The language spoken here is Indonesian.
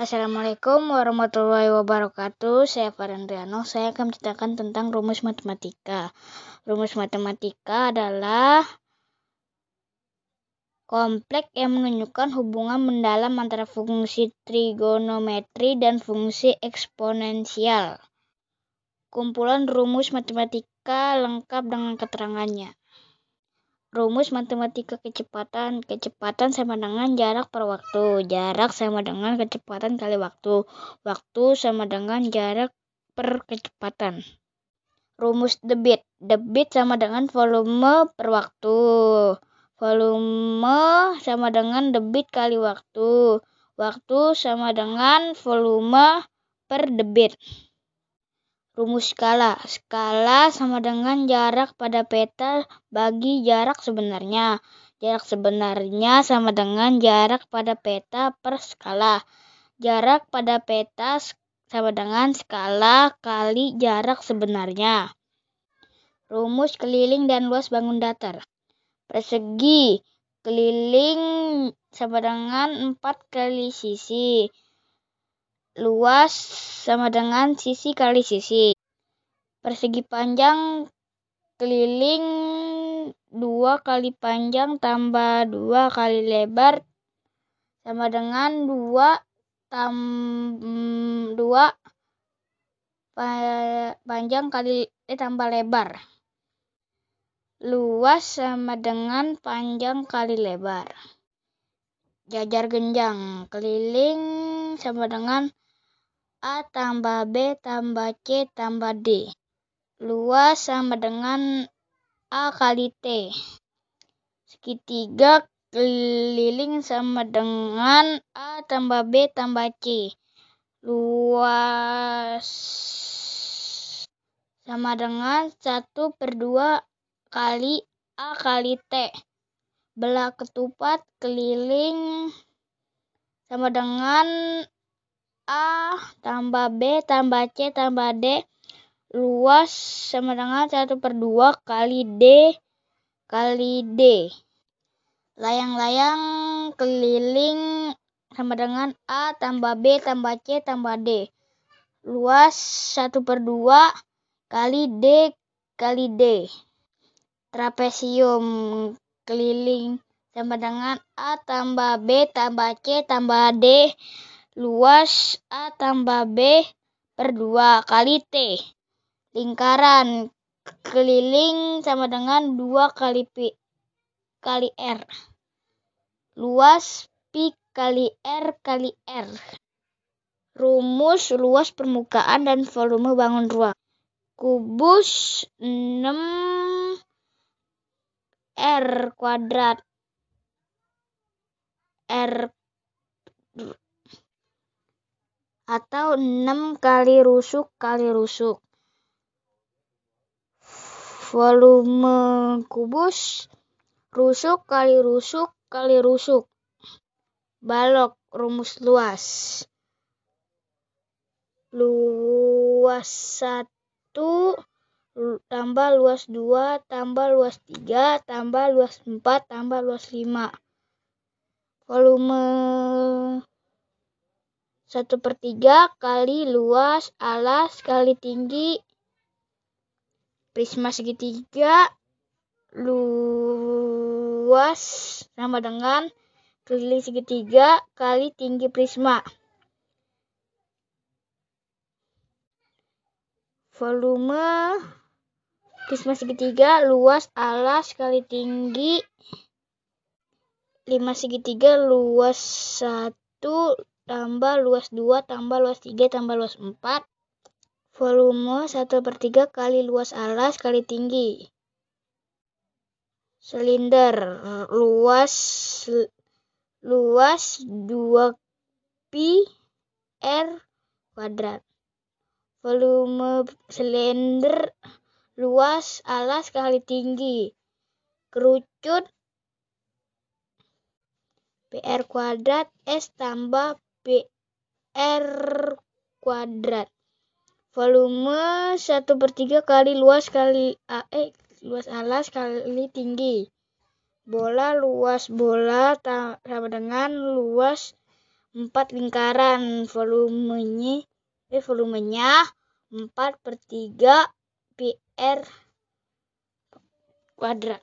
Assalamualaikum warahmatullahi wabarakatuh. Saya Farandriano. Saya akan menceritakan tentang rumus matematika. Rumus matematika adalah kompleks yang menunjukkan hubungan mendalam antara fungsi trigonometri dan fungsi eksponensial. Kumpulan rumus matematika lengkap dengan keterangannya. Rumus matematika kecepatan. Kecepatan sama dengan jarak per waktu. Jarak sama dengan kecepatan kali waktu. Waktu sama dengan jarak per kecepatan. Rumus debit. Debit sama dengan volume per waktu. Volume sama dengan debit kali waktu. Waktu sama dengan volume per debit. Rumus skala. Skala sama dengan jarak pada peta bagi jarak sebenarnya. Jarak sebenarnya sama dengan jarak pada peta per skala. Jarak pada peta sama dengan skala kali jarak sebenarnya. Rumus keliling dan luas bangun datar. Persegi keliling sama dengan 4 kali sisi luas sama dengan sisi kali sisi. Persegi panjang keliling dua kali panjang tambah dua kali lebar sama dengan dua tam dua panjang kali eh, tambah lebar. Luas sama dengan panjang kali lebar. Jajar genjang keliling sama dengan A tambah B tambah C tambah D. Luas sama dengan A kali T. Segitiga keliling sama dengan A tambah B tambah C. Luas sama dengan 1 per 2 kali A kali T. Belah ketupat keliling sama dengan A tambah B tambah C tambah D luas sama dengan 1 per 2 kali D kali D. Layang-layang keliling sama dengan A tambah B tambah C tambah D. Luas 1 per 2 kali D kali D. Trapesium keliling sama dengan A tambah B tambah C tambah D luas A tambah B per 2 kali T. Lingkaran keliling sama dengan 2 kali P kali R. Luas Pi kali R kali R. Rumus luas permukaan dan volume bangun ruang. Kubus 6 R kuadrat R atau 6 kali rusuk kali rusuk. Volume kubus rusuk kali rusuk kali rusuk. Balok rumus luas. Luas 1 tambah luas 2 tambah luas 3 tambah luas 4 tambah luas 5. Volume satu per tiga kali luas alas kali tinggi prisma segitiga luas sama dengan keliling segitiga kali tinggi prisma. Volume prisma segitiga luas alas kali tinggi 5 segitiga luas 1 tambah luas 2 tambah luas 3 tambah luas 4 volume 1 per 3 kali luas alas kali tinggi. Silinder luas luas 2 pi r kuadrat. Volume silinder luas alas kali tinggi. Kerucut PR kuadrat S tambah PR kuadrat. Volume 1 per 3 kali luas kali eh, luas alas kali tinggi. Bola luas bola sama dengan luas empat lingkaran volumenya eh, volumenya 4 per 3 PR kuadrat.